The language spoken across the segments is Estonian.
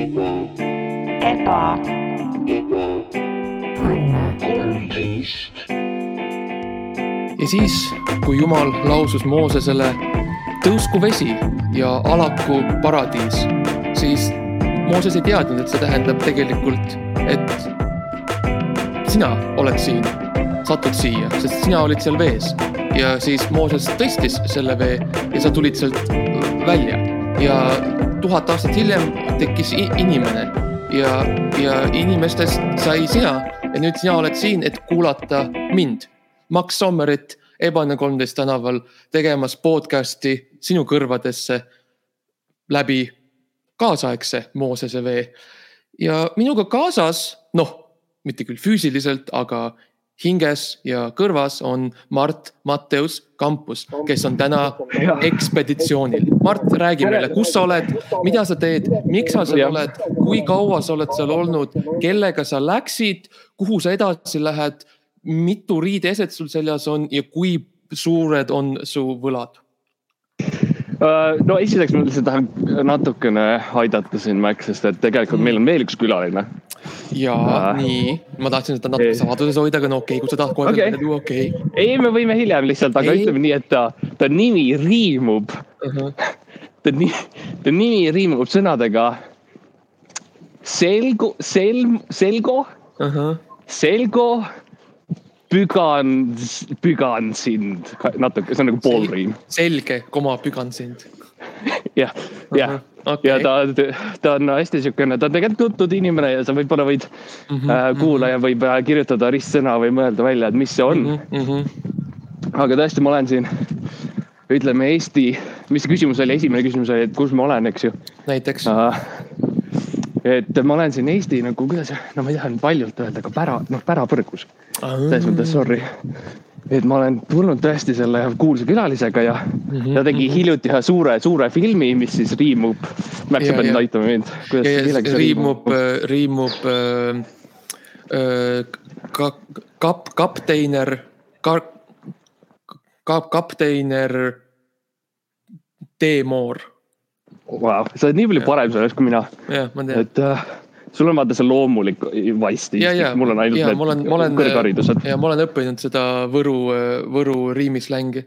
eba, ja siis, kui Jumal lausus Moosesele tõusku vesi ja alaku paradiis, siis Mooses ei teadnud, et see tähendab tegelikult, et sina oled siin, satud siia, sest sina olid seal vees. Ja siis Mooses tõstis selle vee ja sa tulid sealt välja. Ja tuhat aastat hiljem tekkis inimene. Ja, ja inimestest sai sina. Ja nüüd sina oled siin, et kuulata mind, Max Sommerit Ebane kolmteist tänaval tegemas podcast'i sinu kõrvadesse läbi kaasaegse Moosese vee. ja minuga kaasas, noh, mitte küll füüsiliselt, aga hinges ja kõrvas on Mart Matteus Kampus, kes on täna ekspeditsioonil. Mart, räägi meile, kus sa oled, mida sa teed, miks sa seal oled, kui kaua sa oled seal olnud, kellega sa läksid, kuhu sa edasi lähed, mitu riideeset sul seljas on ja kui suured on su võlad? Äh, no esiteks ma lihtsalt tahan natukene aidata siin Max, sest et tegelikult meil on veel üks külaline. ja Ah. nii, ma tahtsin seda natuke Ei. saladuses hoida, aga no okei okay,, kui sa tahad kohe välja tuua, okei ei, me võime hiljem lihtsalt, aga Ei. ütleme nii, et ta, ta nimi riimub, okay.. ta nimi, ta nimi riimub sõnadega selgu, selm, selgo, Uh -huh. selgo, pügan, pügan sind, natuke, see on nagu poolriim. selge, koma, pügan sind. jah, jah okei. ja ta, ta on hästi siukene, ta on tegelikult tuntud inimene ja sa võib-olla võid mm, Mhm, -hmm, kuulaja võib äh, kirjutada ristsõna või mõelda välja, et mis see on mm. Mm -hmm. -hmm. aga tõesti, ma olen siin, ütleme Eesti, mis see küsimus oli, esimene küsimus oli, et kus ma olen, eks ju näiteks uh,. Et ma olen siin Eesti nagu, kuidas, no ma ei taha nüüd paljult öelda, aga pära, noh pärapõrgus, selles mõttes sorry. et ma olen tulnud tõesti selle kuulsa külalisega ja mm, -hmm, ta tegi hiljuti ühe suure, suure filmi, mis siis riimub. Ja, sa pead nüüd aitama mind. riimub, riimub äh, äh, ka, kap-, kapteiner, ka-, kap-, kapteiner Teemoor. Vau, sa oled nii palju parem sellest kui mina, jah, ma tean. et äh, sul on vaata see loomulik vaist mul on ainult ja ma olen, kõrgharidused. ja ma olen õppinud seda Võru, Võru riimislängi.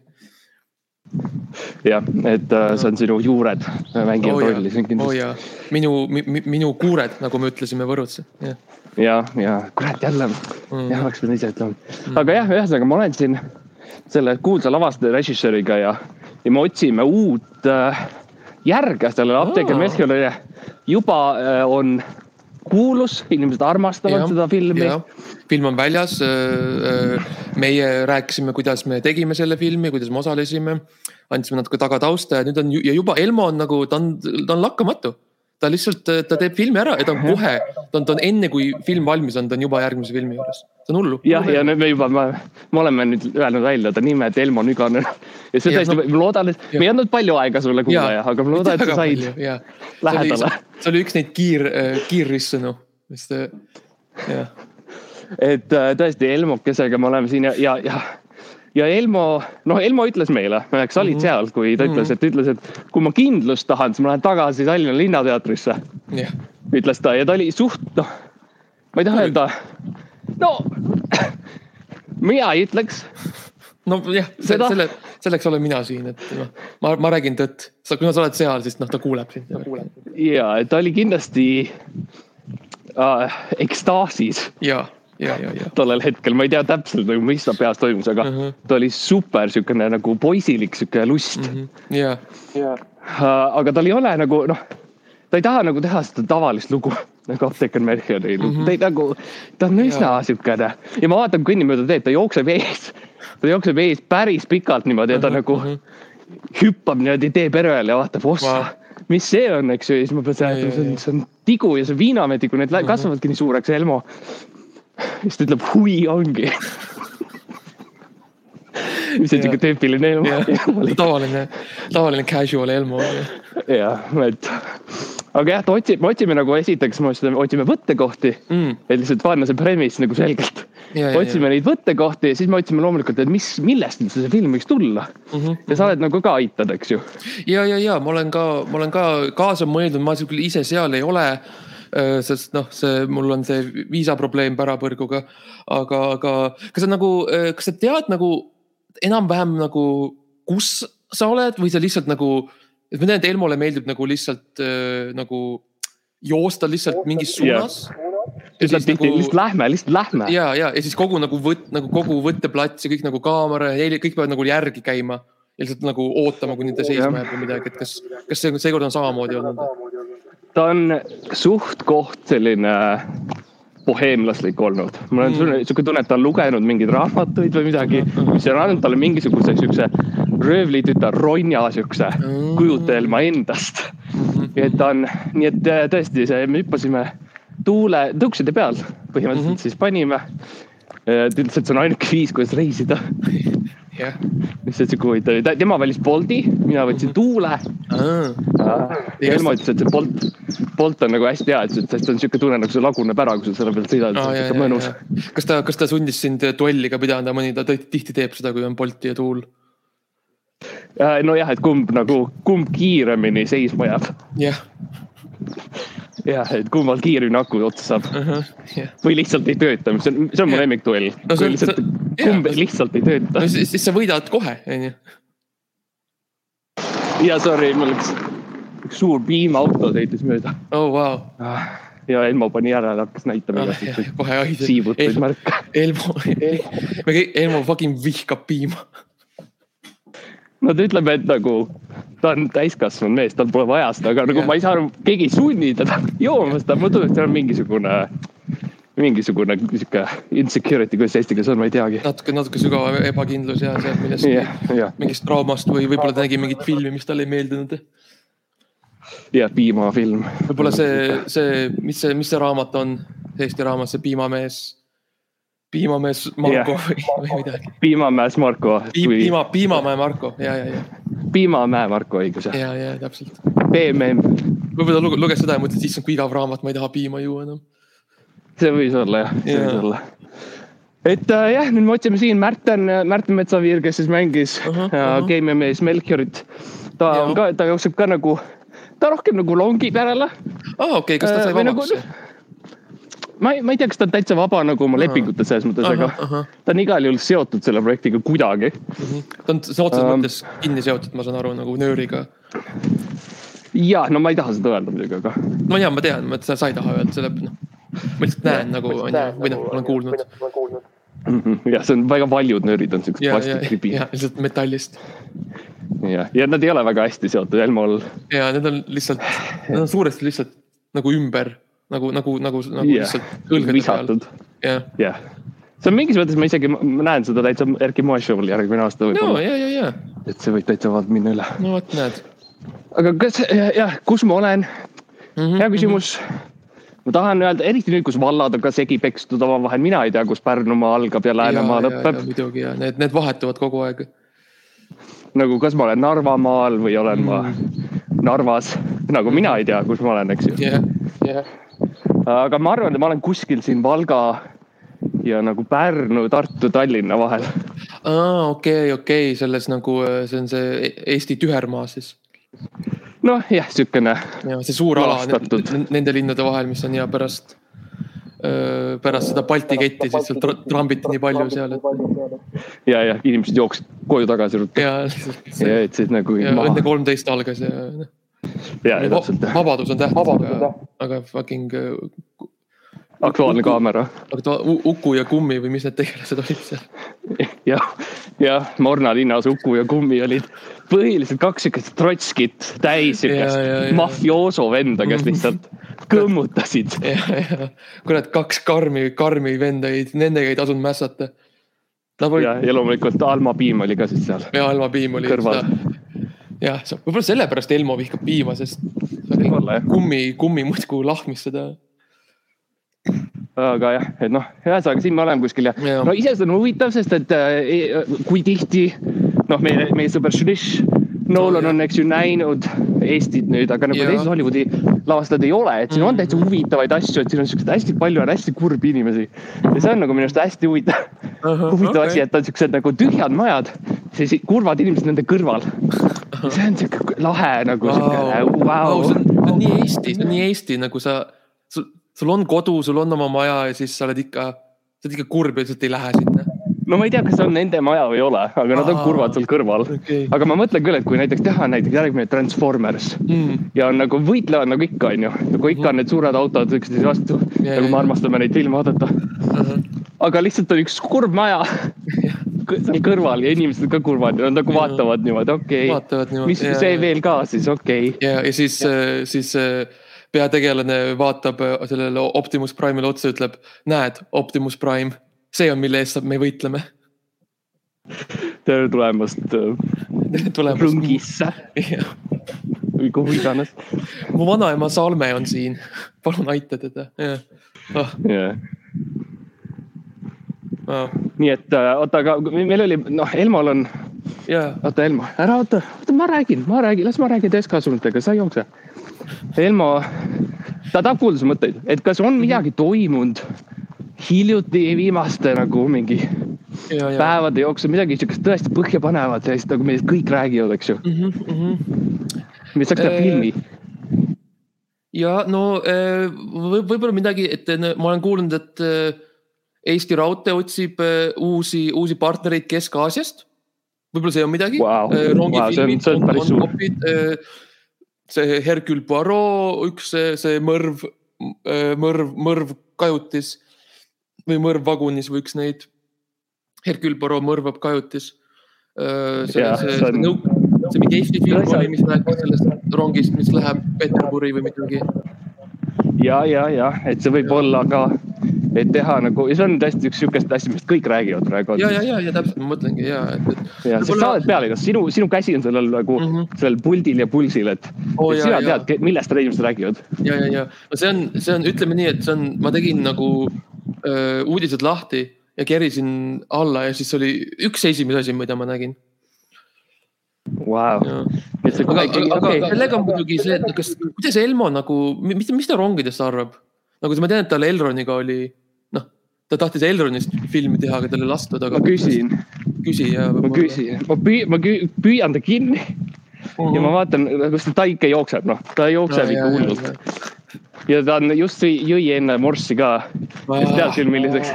jah, et äh, see on sinu juured mängivad oo rolli siin jaa, oo kindlasti. jaa, minu mi,, minu kuured, nagu me ütlesime Võrus, jah. ja, ja kurat jälle, Mhm. jah, oleks pidanud ise ütlema. aga jah, ühesõnaga ma olen siin selle kuulsa lavastaja režissööriga ja, ja me otsime uut äh, järge sellele Apteeker Aa. Melchiorile. juba äh, on kuulus, inimesed armastavad Jah, seda filmi. film on väljas. meie rääkisime, kuidas me tegime selle filmi, kuidas me osalesime, andsime natuke tagatausta ja nüüd on ja juba Elmo on nagu, ta on, ta on lakkamatu. Ta lihtsalt, ta teeb filmi ära ja ta on kohe, ta on, ta on enne kui film valmis on, ta on juba järgmise filmi juures. see on hullu. jah, ja nüüd me juba, me oleme nüüd öelnud välja ta nime, et Elmo Nüganen. ja see tõesti no- ma loodan, et jah. me ei andnud palju aega sulle kuulaja, aga ma loodan, et sa said. lähedale. see oli üks neid kiir, kiirristsõnu, mis ta, jah et äh, tõesti Elmokesega me oleme siin ja, ja, ja, ja Elmo, noh, Elmo ütles meile, sa olid mm -hmm. seal, kui ta ütles, et ütles, et kui ma kindlust tahan, siis ma lähen tagasi Tallinna Linnateatrisse, jah, ütles ta ja ta oli suht, noh, ma ei taha öelda, no mina ei ütleks, nojah, selle, selleks olen mina siin, et noh, ma, ma räägin tõtt. sa, kuna sa oled seal, siis noh, ta kuuleb sind. ja ta oli kindlasti äh, ekstaasis ja, ja, ja, ja. tollel hetkel, ma ei tea täpselt nagu, mis ta peas toimus, aga Mhm. ta oli super siukene nagu poisilik sihuke lust Mhm. ja, Äh, aga tal ei ole nagu noh, ta ei taha nagu teha seda tavalist lugu nagu Apteeker Mercheri lugu mm. -hmm. ta ei nagu, ta on üsna Jaa. siukene ja ma vaatan, kõnnin mööda teed, ta jookseb ees, ta jookseb ees päris pikalt niimoodi ja ta Mhm, nagu mhm. hüppab niimoodi tee perele ja vaatab, ossa Vau. mis see on, eks ju, ja siis ma pean seletama, see on, see on tigu ja see on viinametiku, need Mhm. kasvavadki nii suureks, Elmo. Siis ta ütleb, hui ongi. mis on siuke tüüpiline Elmo tavaline, tavaline casual Elmo. jah, et aga jah, ta otsib, me otsime nagu esiteks, me otsime võttekohti, mm.. et lihtsalt panna see premise nagu selgelt. ja, ja, otsime neid võttekohti ja siis me otsime loomulikult, et mis, millest üldse see film võiks tulla. ja. ja sa oled nagu ka aitad, eks ju. ja, ja, ja ma olen ka, ma olen ka kaasa mõelnud, ma ise seal ei ole. Sest noh, see, mul on see viisaprobleem pärapõrguga, aga, aga kas sa nagu, kas sa tead nagu enam-vähem nagu, kus sa oled või sa lihtsalt nagu, et ma tean, et Elmole meeldib nagu lihtsalt äh, nagu joosta lihtsalt mingis suunas lihtsalt siis tihti, nagu lihtsalt lähme, lihtsalt lähme. ja, ja, ja siis kogu nagu võt-, nagu kogu võtteplats ja kõik nagu kaamera ja kõik peavad nagu järgi käima. ja lihtsalt nagu ootama, kuni ta seisma jääb või midagi, et kas, kas see seekord on samamoodi olnud? Ta on suht-koht selline boheemlaslik olnud. mul on Mm. siuke tunne, et ta on lugenud mingeid raamatuid või midagi, mis on andnud talle mingisuguse siukse röövlitütar Ronja siukse Mm. kujutelma endast. et ta on, nii et äh, tõesti see, me hüppasime tuule, tõukside peal põhimõtteliselt mm. -hmm. siis panime. ta ütles, et see on ainuke viis, kuidas reisida. jah. lihtsalt siuke huvitav, tema valis Bolti, mina võtsin Mhm. Tuule Elmo ütles, et see Bolt, Bolt on nagu hästi hea, et sest on siuke tunne nagu see laguneb ära, kui sa selle pealt sõidad, see on siuke mõnus. kas ta, kas ta sundis sind duelli ka pidama, mõni ta tihti teeb seda, kui on Bolti ja tuul. nojah, et kumb nagu, kumb kiiremini seisma jääb. jah, jah, et kummal kiiremini aku otsa saab jah. või lihtsalt ei tööta, mis on, see on mu Jah. lemmikduell No kui lihtsalt see- kumb jaa, lihtsalt ei tööta no siis, siis sa võidad kohe, onju. ja sorry, mul üks, üks suur piimaauto sõitis mööda oh vau. ja Elmo pani järele, hakkas näitama igasuguseid kohe haiseb. siivutuid märke. Elmo, kõik, Elmo fucking vihkab piima. No ta ütleb, et nagu ta on täiskasvanud mees, tal pole vaja seda, aga nagu Jah. ma ei saa aru, keegi ei sunni teda jooma seda, mulle tundub, et seal on mingisugune, mingisugune sihuke insecurity, kuidas eesti keeles on, ma ei teagi. natuke, natuke sügav ebakindlus ja sealt millestki jah, jah, mingist traumast või võib-olla ta nägi mingit filmi, mis talle ei meeldinud. ja piimafilm. võib-olla see, see, mis see, mis see raamat on, Eesti raamat, see Piimamees, Piimamees Marko või, või midagi. piimamäes Marko, piima, Piimamäe Marko ja, ja, ja, piimamäe Marko õigus jah, ja, ja täpselt. BMM, võib-olla ta luge- luges seda ja mõtles, et issand, kui igav raamat, ma ei taha piima juua enam. see võis olla jah, see Jaa. võis olla. et äh, jah, nüüd me otsime siin Märten, Märten Metsaviir, kes siis mängis uh, ahah. uh, Game mees Melchiorit. ta Jaa. on ka, ta jookseb ka nagu, ta rohkem nagu longib järele aa, okei, kas ta Äh, sai nagu- vabaks? Ma ei, ma ei tea, kas ta on täitsa vaba nagu oma lepingutes selles mõttes, aga ahah. ta on igal juhul seotud selle projektiga kuidagi. ta on sõna otseses Ähm. mõttes kinni seotud, ma saan aru, nagu nööriga. ja no ma ei taha seda öelda muidugi, aga no ja ma tean, ma, sa ei taha öelda, selle, noh. ma lihtsalt näen nagu, onju, või noh, olen kuulnud. Mhm. jah, see on väga paljud nöörid on siuksed plastikribi ja lihtsalt metallist ja, ja nad ei ole väga hästi seotud Elmol. ja need on lihtsalt, need on suuresti lihtsalt nagu ümber nagu, nagu, nagu, nagu Jah, lihtsalt õlgade peal. jah, jah. see on mingis mõttes, ma isegi ma näen seda täitsa Erki Moe show'l järgmine aasta no võib-olla, ja, ja, ja, et see võib täitsa vald minna üle. no vot, näed. aga kas, jah, kus ma olen, Mhm, hea küsimus. ma tahan öelda, eriti nüüd, kus vallad on ka segi pekstud omavahel, mina ei tea, kus Pärnumaa algab ja Läänemaa lõpeb. muidugi ja need, need vahetuvad kogu aeg. nagu kas ma olen Narvamaal või olen ma Mm. Narvas, nagu mina ei tea, kus ma olen, eks ju. jah, jah, aga ma arvan, et ma olen kuskil siin Valga ja nagu Pärnu, Tartu, Tallinna vahel. aa, okei, okei, selles nagu, see on see E- Eesti tühermaa siis. noh, jah, siukene ja see suur ala nende, linnade vahel, mis on ja pärast, pärast seda Balti ketti, siis sealt tra- trambiti nii palju seal, et ja, ja inimesed jooksid koju tagasi ruttu ja, ja jätsid nagu ja Õnne. kolmteist algas ja ja, ja täpselt, vabadus on tähtis, aga, aga fucking, Aktuaalne Kaamera. U- Uku ja Kummi või mis need tegelased olid seal? jah, jah, Morna linnas Uku ja Kummi olid põhiliselt kaks siukest trotskit täis siukest mafiooso venda, kes lihtsalt kõmmutasid. kurat, kaks karmi, karmi venda nendega ei tasunud mässata. Olid ja, ja loomulikult Alma Piim oli ka siis seal ja Alma Piim oli kõrval. jah, võib-olla sellepärast Elmo vihkab piima, sest kummi, kummi muudkui lahmis seda. aga jah, et noh, ühesõnaga siin me oleme kuskil ja Jaa. no iseenesest on huvitav, sest et äh, kui tihti noh, meie, meie sõber Šliš Nolan on, eks ju, näinud Eestit nüüd, aga nagu Jaa. teised Hollywoodi lavastajad ei ole, et siin on Mhm. täitsa huvitavaid asju, et siin on siukseid hästi palju on hästi kurbi inimesi. ja see on nagu minu arust hästi huvitav, huvitav asi, et on siuksed nagu tühjad majad, siis kurvad inimesed nende kõrval. see on siuke lahe nagu siuke Vau, vau see on see on nii Eesti, see on nii Eesti nagu sa, sul, sul on kodu, sul on oma maja ja siis sa oled ikka, sa oled ikka kurb ja lihtsalt ei lähe sinna. No ma ei tea, kas see on nende maja või ei ole, aga nad on Aa. kurvad seal kõrval. okei. aga ma mõtlen küll, et kui näiteks teha näiteks järgmine Transformers Mm. ja on nagu võitlevad nagu ikka, onju, nagu ikka on need suured autod üksteise vastu Jaa, nagu me armastame neid filme vaadata. aga lihtsalt on üks kurb maja seal kõrval ja inimesed ka kurvad ja nad nagu vaatavad niimoodi, okei okay., mis see veel ka siis, okei okay.. ja, ja siis, siis äh, peategelane vaatab äh, sellele Optimus Prime'ile otsa, ütleb, näed, Optimus Prime, see on, mille eest me võitleme. tere tulemast äh, rongisse või kuhu iganes. mu vanaema Salme on siin, palun aita teda, jah. ah, Yeah. ah, nii et äh, oota, aga meil oli, noh, Elmol on, ja, oota Elmo, ära oota, oota ma räägin, ma räägin, las ma räägin täiskasvanutega, sa jookse. Elmo, ta tahab kuulda su mõtteid, et kas on midagi toimunud hiljuti viimaste nagu mingi ja, ja. päevade jooksul midagi siukest tõesti põhjapanevat ja siis nagu millest kõik räägivad, eks ju. Mm -hmm, mm -hmm. mis saaks teha Äh, filmi. ja no äh, võib- võib-olla midagi, et ma olen kuulnud, et äh, Eesti Raudtee otsib uusi, uusi partnereid Kesk-Aasiast. võib-olla see on midagi Äh, vau, see on- see on suur. suur. see Hercule Poirot, üks see, see mõrv, mõrv, mõrv kajutis või mõrv vagunis või üks neid. Hercule Poirot mõrvab kajutis. see Jah, see, see see, on- nõu- see mingi Eesti film oli, mis rääkis sellest rongist, mis läheb Peterburi või midagi. ja, ja, ja, et see võib olla ka, et teha nagu ja see on tõesti üks siukest asja, millest kõik räägivad praegu. ja, ja, ja, ja täpselt ma mõtlengi ja, et, et ja sest sa oled peal, kas sinu, sinu käsi on sellel nagu mm. -hmm. sellel puldil ja pulsil, et jaa, sina jaa. tead, millest inimesed räägivad. ja, ja, ja no see on, see on, ütleme nii, et see on, ma tegin nagu uudised lahti ja kerisin alla ja siis oli üks esimesi asi, mida ma nägin. See aga, aga, ikkagi, aga okei, sellega on muidugi see, et kas, kuidas Elmo nagu, mis, mis ta rongidest arvab? nagu ma tean, et tal Elroniga oli, noh, ta tahtis Elronist filmi teha, aga tal ei lastud, aga ma küsin, küsi ja. ma küsin, ma püü-, ma küü- püüan ta kinni ja ma vaatan, kas ta ikka jookseb, noh, ta jookseb ikka hullult. Ja ta on just jõi enne morssi ka. siis tead küll, milliseks,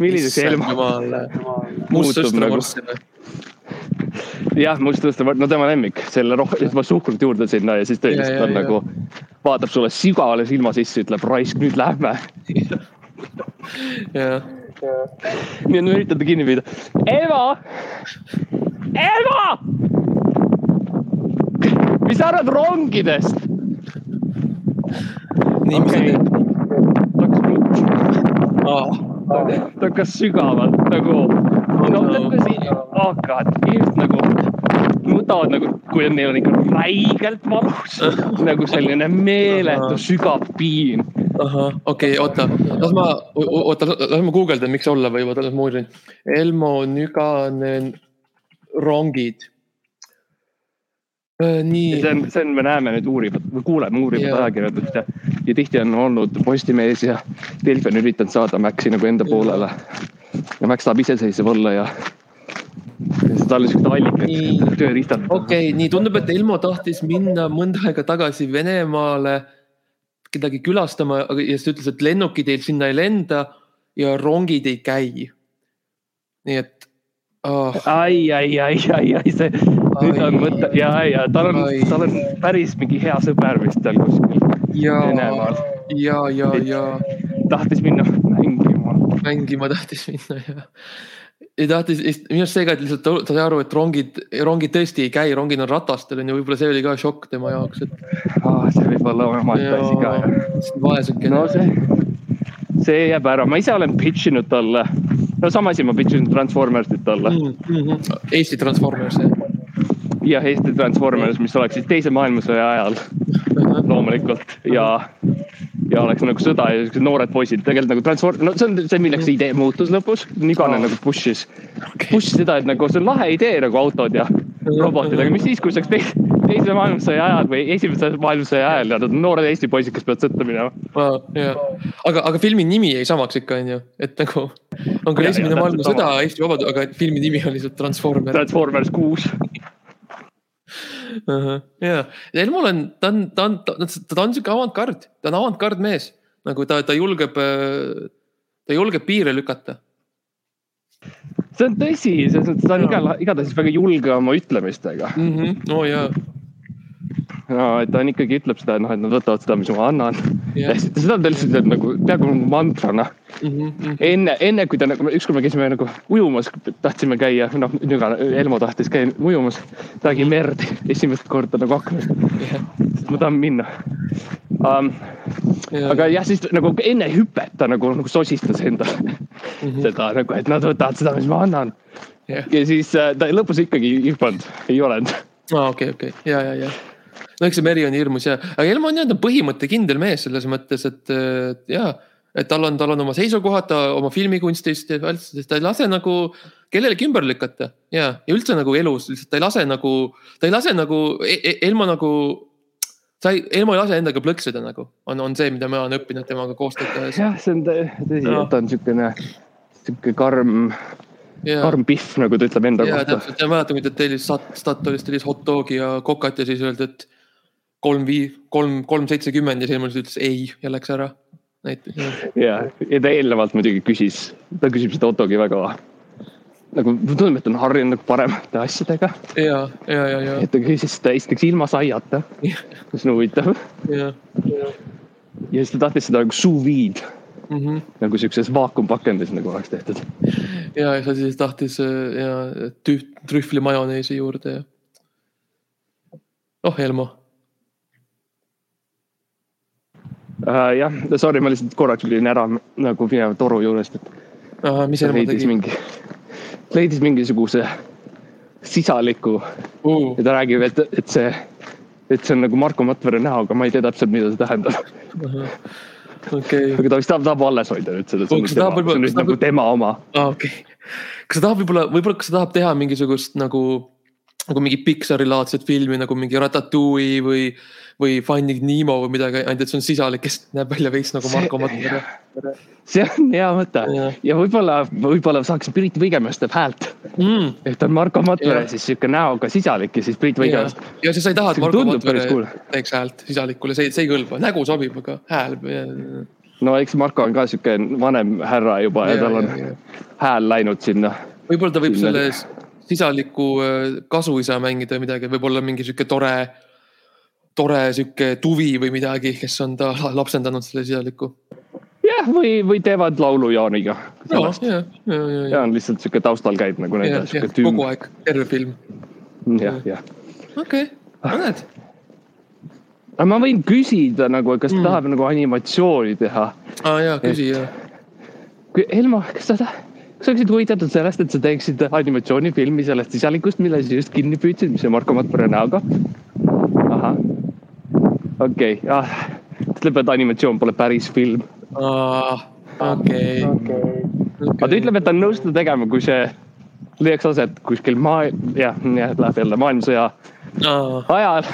milliseks Elmo must muutub nagu. jah, must tõsta, no tema lemmik, selle rohkem, juba suhkrut juurde sinna ja siis ta Ja, lihtsalt ja, on ja. nagu, vaatab sulle sügavale silma sisse, ütleb raisk, nüüd lähme. jah, nii et ma üritan ta kinni püüda. Eva, Eva, mis sa arvad rongidest? Okei. teed? ta hakkas sügavalt nagu, no no. kuidas, oh god, inimesed nagu nutavad nagu, kui neil on ikka räigelt valus nagu selline meeletu sügav piin. ahah, okei okay,, oota, las ma, oota, las ma guugeldan, miks olla või, oota, las ma uurin. Elmo Nüganen rongid. nii see, on, see on, me näeme nüüd või kuuleme Jaa. ajakirjandust ja, ja tihti on olnud Postimees ja Delfi on üritanud saada Maxi nagu enda poolele. ja Max tahab iseseisev olla ja, tal on siuksed allikad tööriistad. okei okay,, nii tundub, et Elmo tahtis minna mõnda aega tagasi Venemaale kedagi külastama, ja siis ta ütles, et lennukid ei sinna ei lenda ja rongid ei käi. nii et oh,. ai, ai, ai, ai, ai, see, nüüd on Ai. mõte ja, ja tal on Ai., tal on päris mingi hea sõber vist seal kuskil Venemaal. ja, ja, ja tahtis minna mängima. mängima tahtis minna ja. ja tahtis, minu arust see ka, et lihtsalt ta ta sai aru, et rongid, rongid tõesti ei käi, rongid on ratastel on ju, võib-olla see oli ka šokk tema jaoks, et. see võib olla omaette asi ka jah. vaesukene no see, see jääb ära, ma ise olen pitch inud talle. no sama asi, ma pitch isin Transformersit talle mm. -hmm. Eesti Transformers jah ja Eesti Transformers, mis oleks siis teise maailmasõja ajal. Loomulikult. Ja, ja oleks nagu sõda ja siuksed noored poisid. Tegelikult nagu transform-, no see on see, milleks see idee muutus lõpus, Niganen Aa. nagu push'is, push'is seda, et nagu see on lahe idee nagu autod ja robotid, aga mis siis, kui see oleks teise, teise maailmasõja ajal või esimese maailmasõja ajal? Ja nad on noored Eesti poisid, kes peavad sõtta minema. aga, aga filmi nimi jäi samaks ikka onju, et nagu on küll esimene maailmasõda Eesti Vabadus, aga filmi nimi on lihtsalt Transformer. Transformers kuus. ja, ja Elmol on, ta on, ta on, ta ta on sihuke avantgard, ta on avantgard mees, nagu ta, ta julgeb, ta julgeb piire lükata. see on tõsi, selles mõttes ta on igal, igatahes väga julge oma ütlemistega. mm. -hmm. oo jaa, no et ta on ikkagi ütleb seda, noh, et nad võtavad seda, mis ma annan. jah ja. seda ta lihtsalt teeb nagu peaaegu nagu mantrana. Mhm, enne, enne kui ta nagu, ükskord me käisime nagu ujumas, tahtsime käia, noh, nüüd ka Elmo tahtis käia ujumas. ta nägi merd esimest korda nagu aknast, ma tahan minna um,. aga jah, siis nagu enne hüpet ta nagu, nagu sosistas endale Mhm. seda nagu, et nad võtavad seda, mis ma annan. jah, ja siis äh, ta lõpus ikkagi ei hüpanud, ei olenud. aa okei, okei, ja, ja, ja. No eks see meri on hirmus ja, aga Elmo on on põhimõttekindel mees selles mõttes, et ja, et tal on, tal on oma seisukohad, ta oma filmikunstist ta ei lase nagu kellelegi ümber lükata. Ja, ja üldse nagu elus lihtsalt ta ei lase nagu, ta ei lase nagu e, Elmo nagu sa ei, Elmo ei lase endaga plõksida nagu, on, on see, mida ma olen õppinud temaga koostööd tehes. jah, see on tõ- tõsi, et ta on siukene, sihuke karm, karm pihv, nagu ta ütleb enda ja kohta. täpselt. Ja mäletan, kui ta tellis Stat- Statoilist tellis hot dogi ja kokat ja siis öeldi, et kolm vii-, kolm, kolm seitsekümmend ja siis lihtsalt ütles ei ja läks ära. ja, ja ta eelnevalt muidugi küsis, ta küsib seda Ottogi väga nagu, tundub, et ta on harjunud nagu paremate asjadega. ja, ja, ja, ja, et ta küsis seda esiteks ilma saiata, mis on huvitav. ja, ja siis ta tahtis seda nagu sous vide ja, nagu siukses vaakumpakendis nagu oleks tehtud. ja, ja sa siis tahtis äh, ja trühvli majoneesi juurde ja. oh Elmo, Uh, jah, sorry, ma lihtsalt korraks tulin ära nagu minema toru juurest, et mis Elmo tegi mingi, leidis mingisuguse sisaliku uh,? ja ta räägib, et, et see, et see on nagu Marko Matvere näoga, ma ei tea täpselt, mida see tähendab. okei, aga ta vist tahab, tahab alles hoida nüüd seda, see on tema- see on nüüd nagu tema oma. aa okei. kas ta tahab võib-olla, võib-olla kas ta tahab teha mingisugust nagu, nagu mingi Pixari laadset filmi nagu mingi Ratatouille või, või Finding Nemo või midagi, ainult et see on sisalik, kes näeb välja veits nagu Marko Matvere. see on hea mõte Jah. ja võib-olla, võib-olla saaks Priit Võigemast teeb häält, Mm, et on Marko Matvere siis sihuke näoga sisalik ja siis Priit ja, Võigemast. ja siis sa ei taha, et Marko Matvere teeks häält sisalikule, see, see ei kõlba, nägu sobib, aga hääl. no eks Marko on ka sihuke vanem härra juba ja, ja tal on hääl läinud sinna. võib-olla ta võib Sinna- selles sisaliku äh, kasuisa mängida või midagi, võib-olla mingi sihuke tore, tore sihuke tuvi või midagi, kes on ta lapsendanud selle sisaliku. jah, või, või teevad laulu Jaaniga. ja, ja, ja, ja, ja on lihtsalt sihuke taustal käib nagu nende sihuke kogu tüüm. aeg, terve film. jah, jah. okei okay., mõned. aga ma võin küsida nagu, kas ta Mm. tahab nagu animatsiooni teha. aa jaa, küsi ja. kui Elmo, kas sa, kas oleksid huvitatud sellest, et sa teeksid animatsioonifilmi sellest sisalikust, mille sa just kinni püüdsid, mis on Marko Matvere näoga? ahah, okei okay., ah, ütleb, et animatsioon pole päris film. okei. aga ta ütleb, et ta on nõus seda tegema, kui see leiaks aset kuskil maa, jah, jah, läheb jälle maailmasõja ajal.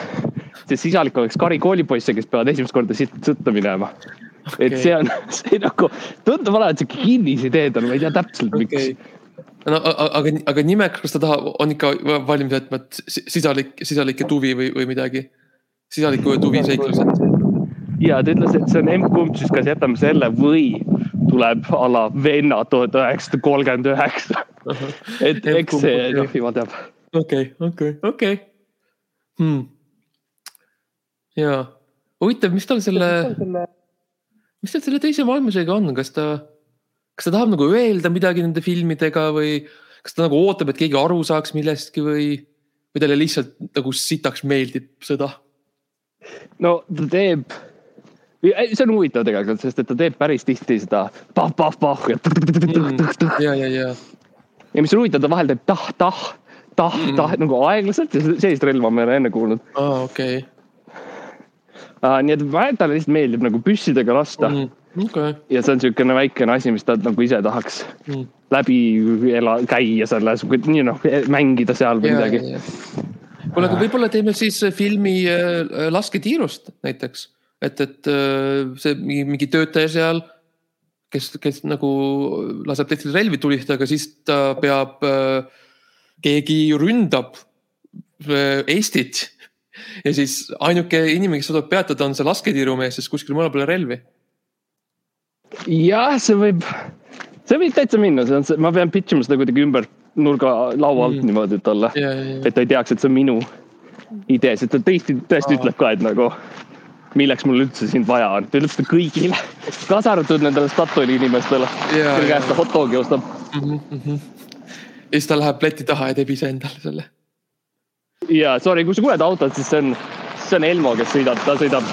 see sisalik oleks kari koolipoisse, kes peavad esimest korda siit sõtta minema. et see on, see nagu tundub olevat sihuke kinnisidee tal, ma ei tea täpselt, miks okei. no aga, aga nimeks, kas ta tahab, on ikka valmis jätma, et si- sisalik, sisalik ja tuvi või, või midagi? sisaliku ja tuvi seiklused. ja ta ütles, et see on emb-kumb, siis kas jätame selle või tuleb a la venna tuhat üheksasada kolmkümmend üheksa. et eks see jumal teab. okei, okei, okei. Hmm. ja huvitav, mis tal selle, mis tal selle teise maailmasõjaga on, kas ta, kas ta tahab nagu öelda midagi nende filmidega või kas ta nagu ootab, et keegi aru saaks millestki või, või talle lihtsalt nagu sitaks meeldib sõda? no ta teeb, see on huvitav tegelikult, sest et ta teeb päris tihti seda pah-pah-pah ja tõh-tõh-tõh-tõh-tõh ja, ja, ja, ja mis on huvitav, ta vahel teeb tah-tah, tah-tah nagu aeglaselt ja sellist relva ma ei ole enne kuulnud. Aa okei, uh,. nii et vahel talle lihtsalt meeldib nagu püssidega lasta mm. okei, ja see on niisugune väikene asi, mis ta nagu ise tahaks Mm. läbi ela, käia selles, nii noh, mängida seal või midagi. kuule, aga võib-olla teeme siis filmi äh, Lasketiirust näiteks, et, et äh, see mingi, mingi töötaja seal, kes, kes nagu laseb teistel relvi tulistada, aga siis ta peab, keegi ründab Eestit ja siis ainuke inimene, kes suudab peatada, on see lasketiirumees, sest kuskil mujal pole relvi. jah, see võib, see võib täitsa minna, see on see, ma pean pitch ima seda kuidagi ümber nurga laua alt mm. niimoodi talle, et ta ei teaks, et see on minu idee, sest ta tõesti, tõesti Aa. ütleb ka, et nagu milleks mul üldse sind vaja on, ta ütleb seda kõigile, kaasa arvatud nendele Statoili inimestele, kelle käest ta hot dogi ostab mm. -hmm. ja siis ta läheb leti taha ja teeb ise endale selle ja sorry, kui sa kuuled autot, siis see on, see on Elmo, kes sõidab, ta sõidab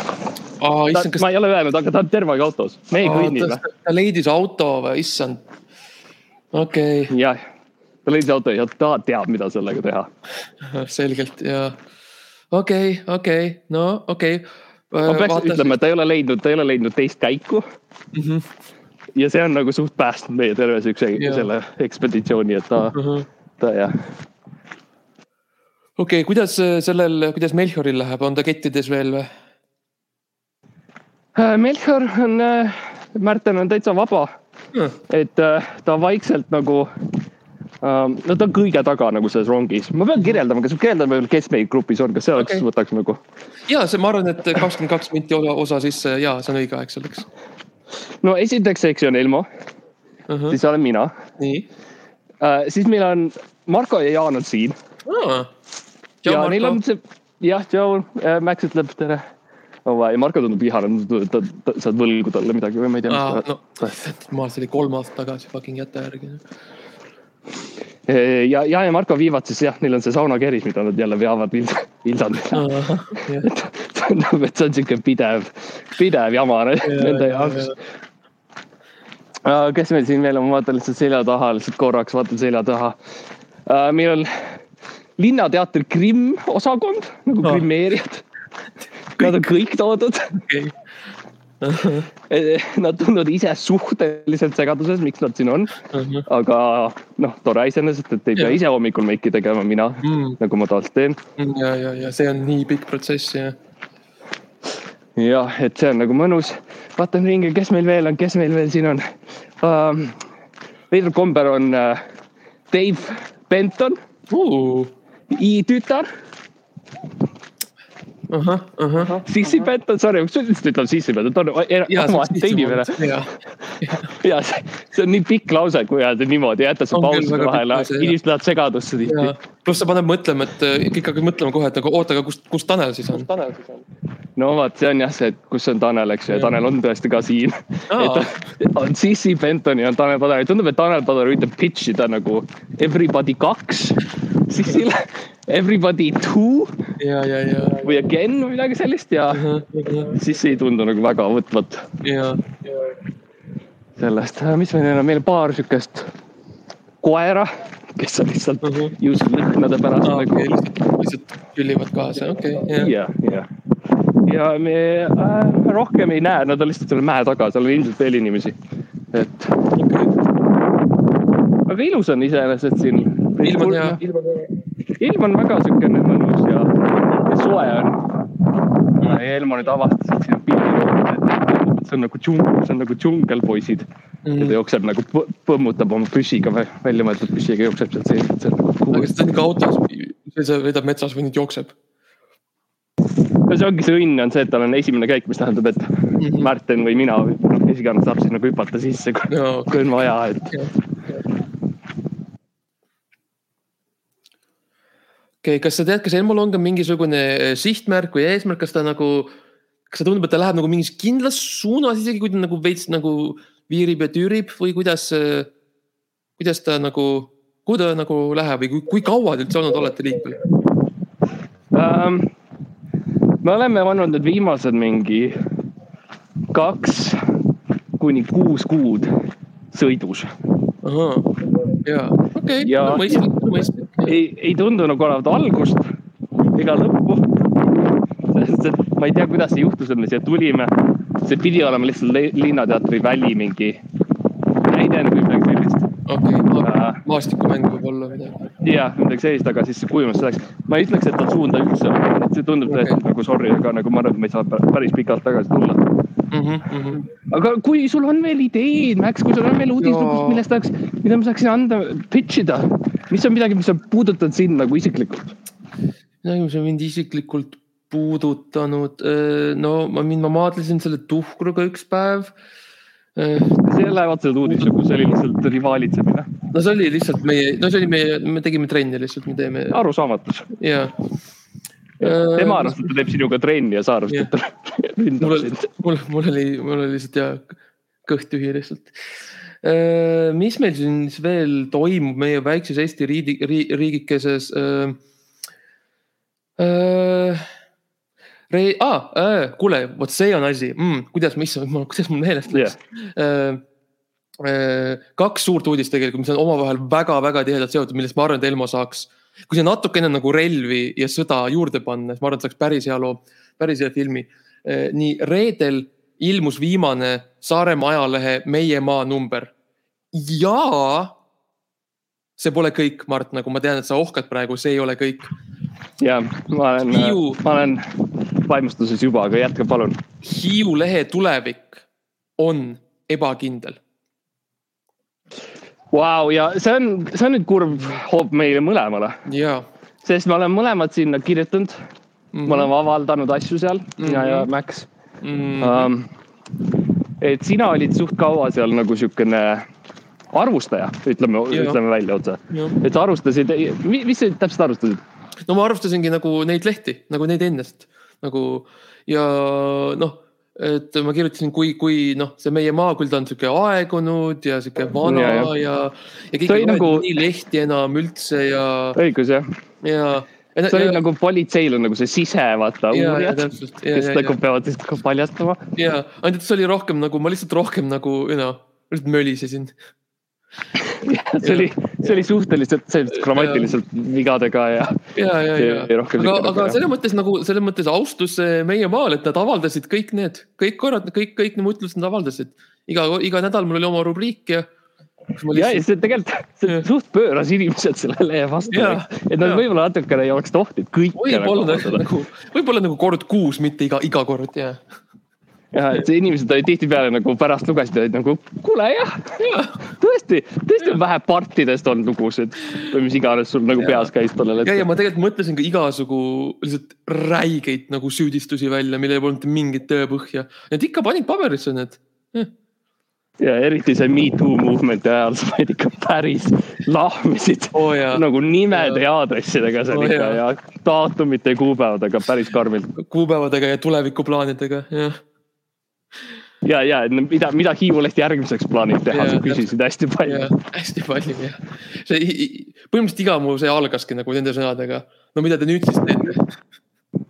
oh,. Kas... ma ei ole öelnud, aga ta on terve aeg autos, me ei oh, kõnni või? ta leidis auto või, issand. okei okay.. jah, ta leidis auto ja ta teab, mida sellega teha. selgelt ja okei okay,, okei okay., no okei okay.. ma peaks Vaata ütlema, et ta ei ole leidnud, ta ei ole leidnud teist käiku mm. -hmm. ja see on nagu suht päästnud meie terve siukse selle ekspeditsiooni, et ta mm, -hmm. ta jah okei okay,, kuidas äh, sellel, kuidas Melchioril läheb, on ta kettides veel või? Äh, Melchior on, äh, Märten on täitsa vaba hmm.. et ta vaikselt nagu, no ta on kõige taga nagu selles rongis, ma pean kirjeldama, kas veel, kes meil grupis on, kas see oleks okay., võtaks nagu? ja see, ma arvan, et kakskümmend kaks minti osa, sisse ja see on õige aeg selleks. no esiteks, eks ju on Elmo uh, -huh. siis olen mina. nii uh,. siis meil on Marko ja Jaan on siin uh ja neil on see, jah, tšau, äh, Max ütleb tere oh,. ja Marko tundub vihane, ta, ta, sa oled võlgu talle midagi või ma ei tea ah,. no, ma see oli kolm aastat tagasi, fucking jäta järgi. Ja, ja, ja Marko viivad siis jah, neil on see saunakeris, mida nad jälle veavad Vilsandile ah,. et tundub, et see on sihuke pidev, pidev jama nende jaoks kes meil siin veel on, ma vaatan lihtsalt selja taha, lihtsalt korraks vaatan selja taha. meil on Linnateatri Krimm osakond nagu no. grimmeerijad. Nad on kõik toodud okay. Nad tunduvad ise suhteliselt segaduses, miks nad siin on uh. -huh. aga noh, tore iseenesest, et ei pea ise hommikul meiki tegema, mina mm. nagu ma tavaliselt teen. ja, ja, ja see on nii pikk protsess jah. jah, et see on nagu mõnus. vaatan ringi, kes meil veel on, kes meil veel siin on uh,. veider kombel on uh, Dave Benton uh i-tütar ahah, ahah. sissipett on, sorry, miks sa lihtsalt ütled sissipett, ta on omaette inimene. ja see on nii pikk lause, kui öelda niimoodi, jätta see pauside vahele, inimesed lähevad segadusse tihti. pluss sa paned mõtlema, et äh, kõik hakkavad mõtlema kohe, et nagu oota, aga kus, kus Tanel siis on? no vot, see on jah see, et kus on Tanel, eks ju, ja Tanel on tõesti ka siin. on Sissi Benton ja on Tanel Padar, tundub, et Tanel Padar üritab pitch ida nagu Everybody kaks Sissile Everybody two ja, ja, ja. või again või midagi sellist ja uh -huh, uh -huh. siis ei tundu nagu väga võtvat. sellest, äh, mis meil on, meil on paar siukest koera, kes on lihtsalt uh -huh. juuksõrnade pärast ah, nagu okay,. lihtsalt, lihtsalt küllivad kaasa, okei okay,. ja, ja, ja me äh, rohkem ei näe, nad on lihtsalt selle mäe taga, seal on ilmselt veel inimesi, et okay.. aga ilus on iseenesest siin. Ilm on hea ilm on väga siukene mõnus ja, ja soe on. ja Elmo nüüd avastas, et siin on pilliloomad, et see on nagu džungel, see on nagu džungel, poisid mm.. ja ta jookseb nagu põmmutab oma püssiga, väljamõeldud püssiga jookseb sealt sees, et see on nagu cool. aga kas ta on ikka autos, see veedab metsas või nüüd jookseb? no see ongi see õnn on see, et tal on esimene käik, mis tähendab, et mm -hmm. Märten või mina noh, kes iganes saab sinna hüpata sisse, kui no, okay. on vaja, et okei okay,, kas sa tead, kas Elmol on ka mingisugune äh, sihtmärk või eesmärk, kas ta nagu, kas ta tundub, et ta läheb nagu mingis kindlas suunas, isegi kui ta nagu veits nagu viirib ja tüürib või kuidas, äh, kuidas ta nagu, kuhu ta nagu läheb või kui, kui kaua te üldse olnud olete liikvel um,? me oleme olnud nüüd viimased mingi kaks kuni kuus kuud sõidus. ahah, ja okei okay,, mõistlik, mõistlik ei, ei tundu nagu olevat algust ega lõppu. sest et ma ei tea, kuidas see juhtus, et me siia tulime. see pidi olema lihtsalt Linnateatri väli mingi näidend või midagi sellist. okei okay, ma, maastikumäng võib olla midagi. jah, midagi sellist, aga siis kujunes selleks. ma ei ütleks, et ta suunda üldse on, see tundub Okei. tõesti nagu sorry, aga nagu ma arvan, et me ei saa pä- päris pikalt tagasi tulla. Mm -hmm. aga kui sul on veel ideed, Max, kui sul on veel uudislugusid, Jaa. millest tahaks, mida ma saaksin anda, pitch ida, mis on midagi, mis on puudutanud sind nagu isiklikult? midagi, mis on mind isiklikult puudutanud, no ma mind, ma maadlesin selle tuhkruga üks päev. see ei ole otseselt uudislugu, see oli lihtsalt rivaalitsemine, no see oli lihtsalt meie, no see oli meie, me tegime trenni lihtsalt, me teeme arusaamatus. ja. tema arvas, et ta teeb sinuga trenni ja sa arvasid, et ta ründab mul, sind. mul, mul oli, mul oli lihtsalt ja kõht tühi lihtsalt. Mis meil siin veel toimub meie väikses Eesti riigi, riigikeses? Re-, ah, äh, kuule, vot see on asi mm,, kuidas, mis, kuidas mul meelest läks yeah.. kaks suurt uudist tegelikult, mis on omavahel väga-väga tihedalt seotud, millest ma arvan, et Elmo saaks. kui see natukene nagu relvi ja sõda juurde panna, siis ma arvan, et saaks päris hea loo, päris hea filmi. nii reedel ilmus viimane Saaremaa ajalehe Meie maa number ja see pole kõik, Mart, nagu ma tean, et sa ohkad praegu, see ei ole kõik. ja ma olen Hiiu-, ma olen vaimustuses juba, aga jätka palun. Hiiu lehe tulevik on ebakindel. Vau, ja see on, see on nüüd kurb hoop meile mõlemale, sest me oleme mõlemad sinna kirjutanud mm, Mhm. -hmm. me oleme avaldanud asju seal, mina ja Max Mm, um,. et sina olid suht kaua seal nagu siukene arvustaja, ütleme, ütleme välja otse, et sa arustasid, mis sa täpselt arustasid? no ma arvustasingi nagu neid lehti, nagu neid ennast nagu ja noh, et ma kirjutasin, kui, kui noh, see meie maaküld on sihuke aegunud ja sihuke vana Ja, ja, ja. ja, oli ei loe nagu- nii lehti enam üldse ja, õigus jah, ja. ja, see oli ja, nagu politseil on nagu see sise, vaata, ja, ja uurijad, kes nagu peavad siis paljastama. ja ainult, et see oli rohkem nagu ma lihtsalt rohkem nagu, you know, lihtsalt mölisesin. see oli, see oli suhteliselt sellist grammatiliselt vigadega ja ja, ja, ja aga, aga selles mõttes nagu selles mõttes austus meie maal, et nad avaldasid kõik need, kõik korrad, kõik, kõik need ütlused nad avaldasid. iga, iga nädal mul oli oma rubriik ja. ja, ja see tegelikult, see suht pööras inimesed selle lehe vastu et nad võib-olla natukene ei oleks tohtinud kõike võib-olla nagu, võib-olla nagu kord kuus, mitte iga, iga kord ja. Ja see inimesed olid tihtipeale nagu pärast lugesid, olid nagu kuule jah, tõesti, tõesti on vähe partidest olnud lugusid või mis iganes sul nagu Jaa. peas käis tollel ja, ja hetkel. ma tegelikult mõtlesin ka igasugu lihtsalt räigeid nagu süüdistusi välja, millel polnud mingit tõepõhja. Need ikka panid paberisse need. ja eriti see Me Too movement'i ajal sa panid ikka päris lahmisid oh, jaa, nagu nimede ja aadressidega seal Oo, ikka jaa. ja daatumite ja kuupäevadega päris karmilt. kuupäevadega ja tulevikuplaanidega, jah. ja, ja mida, mida Hiiu leht järgmiseks plaanib teha, sa küsisid hästi palju hästi palju jah. see, põhimõtteliselt iga mu see algaski nagu nende sõnadega. no mida te nüüd siis teete?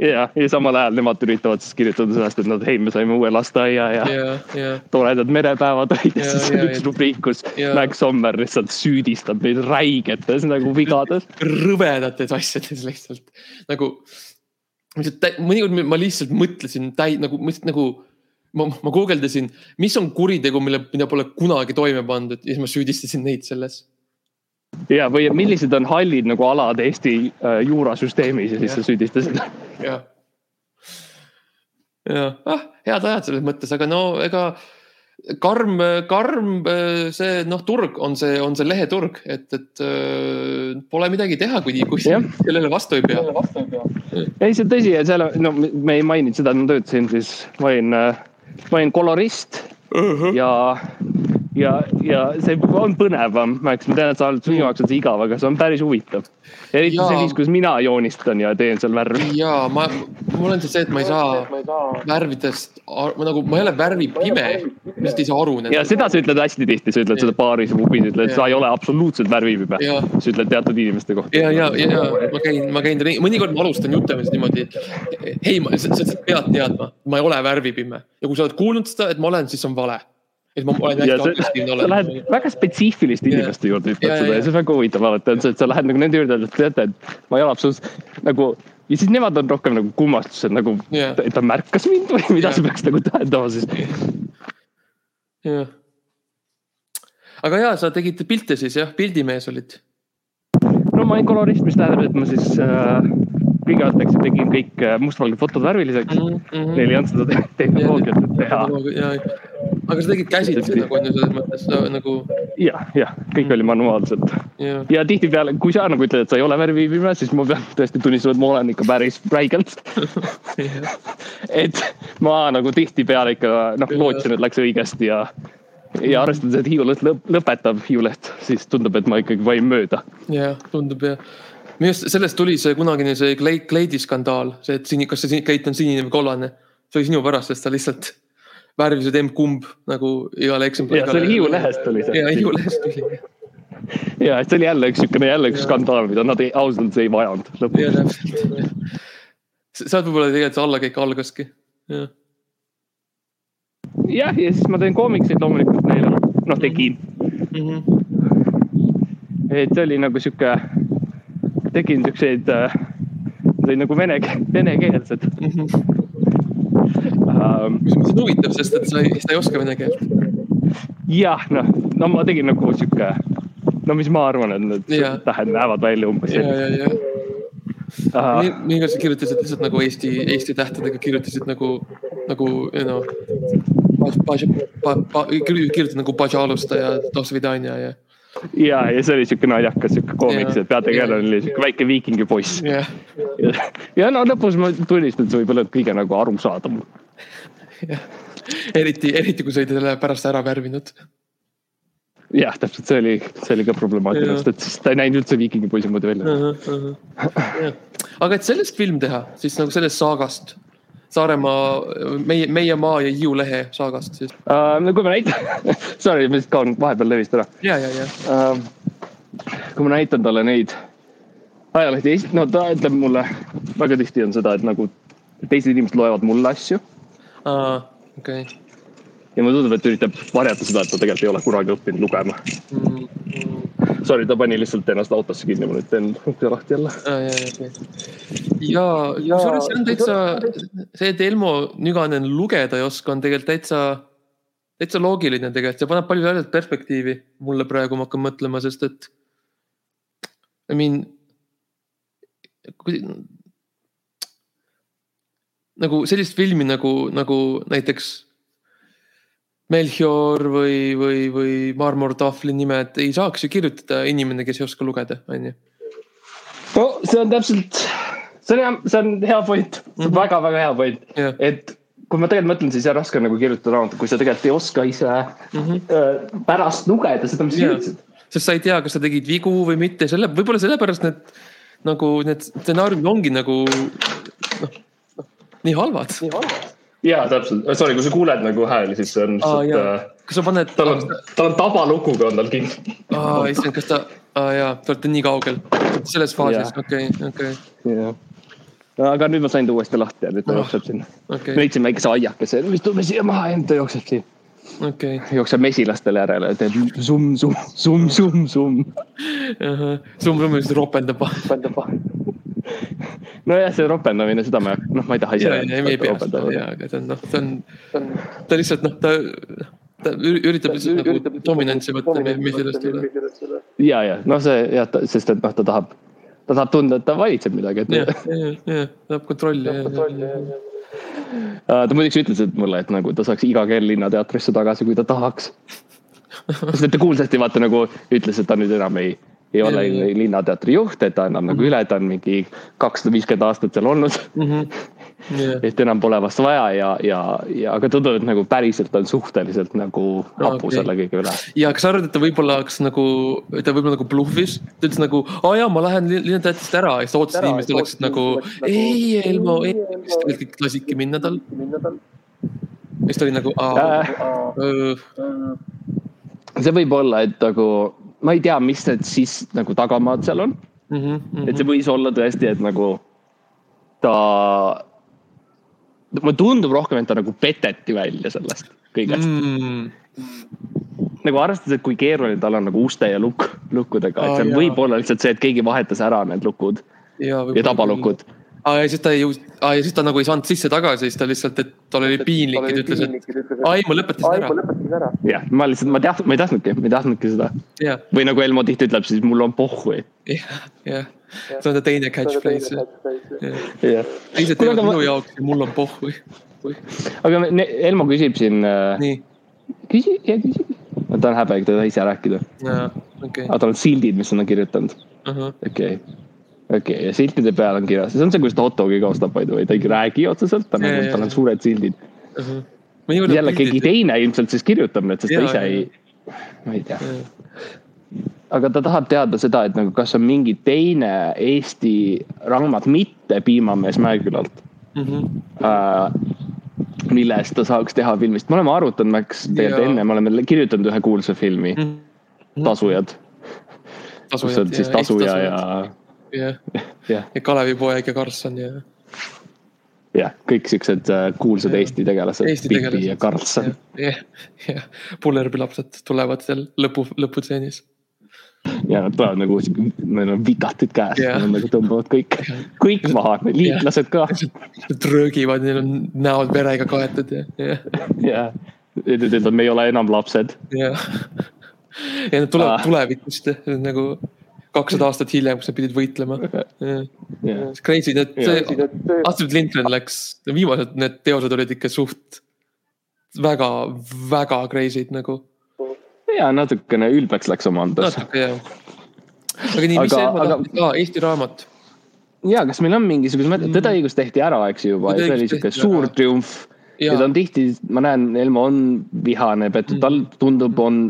ja, ja samal ajal nemad üritavad siis kirjutada sellest, et nad, hei, me saime uue lasteaia ja, ja. ja, toredad merepäevad olid ja siis on üks rubriik, kus Ja. Max Sommer lihtsalt süüdistab neid räigetes nagu vigades. rõvedates asjades lihtsalt nagu. mõnikord ma lihtsalt mõtlesin täi- nagu, nagu ma, ma guugeldasin, mis on kuritegu, mille, mida pole kunagi toime pandud ja siis ma süüdistasin neid selles. ja, või millised on hallid nagu alad Eesti äh, juurasüsteemis ja siis Jah. sa süüdistasid. jah. jah, ah head ajad selles mõttes, aga no ega karm, karm see noh, turg on see, on see leheturg, et, et äh, pole midagi teha, kui, kui sellele vastu ei pea. ei, see on tõsi ja seal on- no me ei maininud seda, et ma töötasin siis, ma olin, ma olin kolorist ja, ja, ja see on põnevam, Max, ma tean, et sa oled, sinu jaoks on see igav, aga see on päris huvitav. eriti Jaa. see viis, kuidas mina joonistan ja teen seal värvi. ja ma, mul on see et ma ei saa värvidest, nagu ma ei ole värvipime, ma lihtsalt ei saa aru ja seda sa ütled hästi tihti, sa ütled seda baaris ja pubis, ütled, sa ei ole absoluutselt värvipime. ja, sa ütled teatud inimeste kohta. ja, ja, ja, ja ma käin, ma käin, mõnikord ma alustan jutamist niimoodi. hei, sa, sa pead teadma, ma ei ole värvipime ja kui sa oled kuulnud seda, et ma olen, siis on vale. Et ma olen hästi agressiivne sa lähed olen. väga spetsiifiliste inimeste juurde, ütled seda ja, see on väga huvitav see, et sa lähed nagu nende juurde, et teate, et ma ei ole absoluutselt nagu ja siis nemad on rohkem nagu kummastuses nagu, Jah. et ta märkas mind või mida Jah. see peaks nagu tähendama siis. jah. aga ja sa tegid pilte siis jah, pildimees olid? no ma olin kolorist, mis tähendab, et ma siis äh, kõigepealt eks tegin kõik äh, mustvalged fotod värviliseks mm. -hmm. Neil ei olnud seda tehnoloogiat, et teha. Aga sa tegid käsitsi nagu on ju selles mõttes nagu. jah, jah, kõik oli manuaalselt. ja, ja tihtipeale, kui sa nagu ütled, et sa ei ole värvipimees, siis ma pean tõesti tunnistama, et ma olen ikka päris räigelt et ma nagu tihtipeale ikka noh, lootsin, et läks õigesti ja ja arvestades, et Hiiu lõpp lõpetab Hiiuleht, siis tundub, et ma ikkagi vain mööda. jah, tundub jah. minu arust sellest tuli see kunagine see Kleidi skandaal, see, et siin, kas see kleit on sinine või kollane. see oli sinu pärast, sest sa lihtsalt värvisid emb-kumb nagu igale eksemplarile. ja see oli Hiiu lehest tuli see. ja Hiiu lehest tuli ja, et see oli jälle üks niisugune jälle üks skandaal, mida nad ei, ausalt ei vajanud lõpuks. ja täpselt. sealt võib-olla tegelikult see allakäik algaski, jah jah, ja siis ma teen koomikseid loomulikult neile, noh tegin mm. -hmm. et see oli nagu sihuke, tegin siukseid äh,, nagu vene, venekeelsed mm. -hmm. Um, mis on huvitav, sest et sa ei, sa ei oska vene keelt. jah, noh, no ma tegin nagu sihuke, no mis ma arvan, et need tähed näevad välja umbes sellised nii, sa kirjutasid lihtsalt nagu Eesti, Eesti tähtedega kirjutasid nagu, nagu noh. kirjutasid nagu Bajalusta ja Dosvidanja ja. ja, ja see oli siuke naljakas siuke koomiks, et peategelane oli siuke väike viikingipoiss yeah.. ja, no lõpus ma tunnistan, et see võib olla kõige nagu arusaadavam. eriti, eriti kui sa olid selle pärast ära värvinud jah, täpselt see oli, see oli ka problemaatiline, sest et siis ta ei näinud üldse viikingipoisi moodi välja uh. -huh. aga et sellest film teha, siis nagu sellest saagast, Saaremaa, meie, meie maa ja Hiiu lehe saagast siis uh,. no kui ma näitan sorry, ma lihtsalt kaon vahepeal levist ära. ja, ja, ja uh,. kui ma näitan talle neid ajalehti, no ta ütleb mulle, väga tihti on seda, et nagu teised inimesed loevad mulle asju uh,. okei okay ja mulle tundub, et üritab varjata seda, et ta tegelikult ei ole kunagi õppinud lugema mm. -hmm. Sorry, ta pani lihtsalt ennast autosse kinni, ma nüüd teen ukse lahti jälle. ja, ja kusjuures see on täitsa, see, et Elmo Nüganen lugeda ei oska, on tegelikult täitsa, täitsa loogiline tegelikult, see paneb palju asjad perspektiivi mulle praegu, ma hakkan mõtlema, sest et. I mean, nagu sellist filmi nagu, nagu näiteks Melchior või, või, või marmortahvli nimed ei saaks ju kirjutada inimene, kes ei oska lugeda, on ju. no see on täpselt, see on hea, see on hea point, see on väga-väga mhm. hea point yeah., et kui ma tegelikult mõtlen, siis jah, raske on nagu kirjutada raamatut, kui sa tegelikult ei oska ise mm -hmm. pärast lugeda seda, mis sa kirjutasid. sest sa ei tea, kas sa tegid vigu või mitte, selle, võib-olla sellepärast need nagu need stsenaariumid ongi nagu noh, noh, nii halvad. jaa, täpselt, sorry, kui sa kuuled nagu hääli, siis see on lihtsalt äh,. kas sa paned. tal on, tal on tabalukuga on tal kinni. aa, issand, kas ta, aa jaa, te olete nii kaugel, selles faasis, okei, okei. aga nüüd ma sain ta uuesti lahti ja nüüd ta oh, jookseb sinna okay.. leidsin väikese aiakese, me istume siia maha ja nüüd ta jookseb siin okay.. jookseb mesilastele järele, teeb summ, summ, summ, summ, summ. summ, summ, siis ropendab. ropendab nojah, see ropendamine, seda ma, noh, ma ei taha ise. ei pea seda, jaa, aga see on noh, see on, ta lihtsalt noh, ta, ta üritab lihtsalt nagu dominantsi võtta mehi sellest üle. ja, ja noh, see jah, sest et noh, ta tahab, ta tahab tunda, et ta valitseb midagi. jah, jah, jah, tahab kontrolli. Ta muideks ütles, et mulle, et nagu ta saaks iga kell Linnateatrisse tagasi, kui ta tahaks. sest et ta kuulsasti vaata nagu ütles, et ta nüüd enam ei ei ole. Linnateatri juht, et ta annab mm -hmm. nagu üle, ta on mingi kakssada viiskümmend aastat seal olnud mm. -hmm. Yeah. et enam pole vast vaja ja, ja, ja aga tundub, et nagu päriselt on suhteliselt nagu hapu okay. selle kõige üle. ja kas sa arvad, et ta võib-olla hakkas nagu, ta võib-olla nagu bluffis, ta ütles nagu, aa jaa, ma lähen Linnateatrist ära ja siis ta ootas, et inimesed oleksid nagu, ei Elmo, ei, siis tegelikult kõik lasidki minna tal. siis ta oli nagu, aa äh,. see võib olla, et nagu ma ei tea, mis need siis nagu tagamaad seal on mm. -hmm, mm -hmm. et see võis olla tõesti, et nagu ta, mulle tundub rohkem, et ta nagu peteti välja sellest kõigest. Mm. nagu arvestades, et kui keeruline tal on nagu uste ja lukk, lukkudega, et seal võib olla lihtsalt see, et keegi vahetas ära need lukud ja, ja tabalukud aa ja siis ta ei jõudnud, aa ja siis ta nagu ei saanud sisse tagasi, siis ta lihtsalt, et tal oli piinlik ta ütles, et aa ei, ma lõpetasin ära. jah, ma lihtsalt, ma tead-, ma ei tahtnudki, ma ei tahtnudki seda. jah, või nagu Elmo tihti ütleb, siis mul on pohhu. jah, jah, see on ta teine catchphrase. jah. teised teevad minu jaoks ja mul on pohhu. aga ne- Elmo küsib siin, nii, küsi, ja küsi. ta on häbega, ta ei tohi ise rääkida. okei aga tal on sildid, mis on kirjutanud. ahah, okei, okei ja siltide peal on kirjas, see on see, kuidas ta hot dog'iga ostab, by the way, ta ei räägi otseselt, ta jaa, tal on suured sildid. ahah. jälle keegi. teine ilmselt siis kirjutab need, sest ta Jaa, ise jaa. ei, ma ei tea. aga ta tahab teada seda, et nagu kas on mingi teine Eesti raamat, mitte Piimamees Mäekülalt Mhm. äh,. millest ta saaks teha filmist, me oleme arutanud, Max, tegelikult enne me oleme kirjutanud ühe kuulsa filmi, Tasujad, kus on siis tasuja ja, jah, jah, ja Kalevipoeg ja Karlsson ja jah, kõik siuksed äh, kuulsad Jaa. Eesti tegelased, Eesti Pipi ja Karlsson. jah, jah, Pullerbi lapsed tulevad seal lõpu, lõputseenis. ja nad tulevad nagu, neil on vikatid käes yeah., nad nagu tõmbavad kõik, kõik maha, liitlased ka. Nad röögivad, neil on näod verega kaetud ja, ja, ja need ütlevad, me ei ole enam lapsed. ja. ja nad tulevad Ah. tulevikust nagu kakssada aastat hiljem, kus nad pidid võitlema. Crazy, need, Astrid Lindgren läks, viimased need teosed olid ikka suht väga, väga crazy'd nagu. ja natukene ülbeks läks oma andes. natuke jah. aga nii, mis see Elmo aga- tahtis, aa Eesti raamat. ja kas meil on mingisugused mõtted, Tõde ja õigus tehti ära, eks ju juba, Tõde see oli tehti suur triumf. ja ta on tihti, ma näen, Elmo on vihane, et tal tundub, on,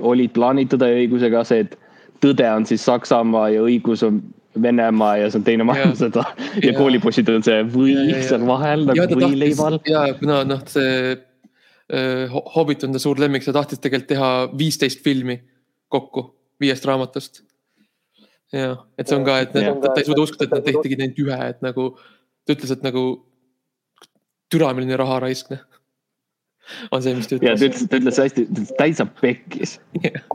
Tõde ja õigusega see, et tõde on siis Saksamaa ja õigus on Venemaa ja see on teine maailmasõda ja Ja. koolipoisid on see ja. seal vahel nagu võileival. ja kuna noh, see Ho- Hobbit on ta suur lemmik, ta tahtis tegelikult teha viisteist filmi kokku viiest raamatust. ja, et see on ka, et need, ta ei suuda uskuda, et nad tegid ainult ühe, et nagu ta ütles, et nagu türa milline raha raisk, noh. On see, mis ta ja ta ütles. ütles, ta ütles hästi, täitsa pekkis,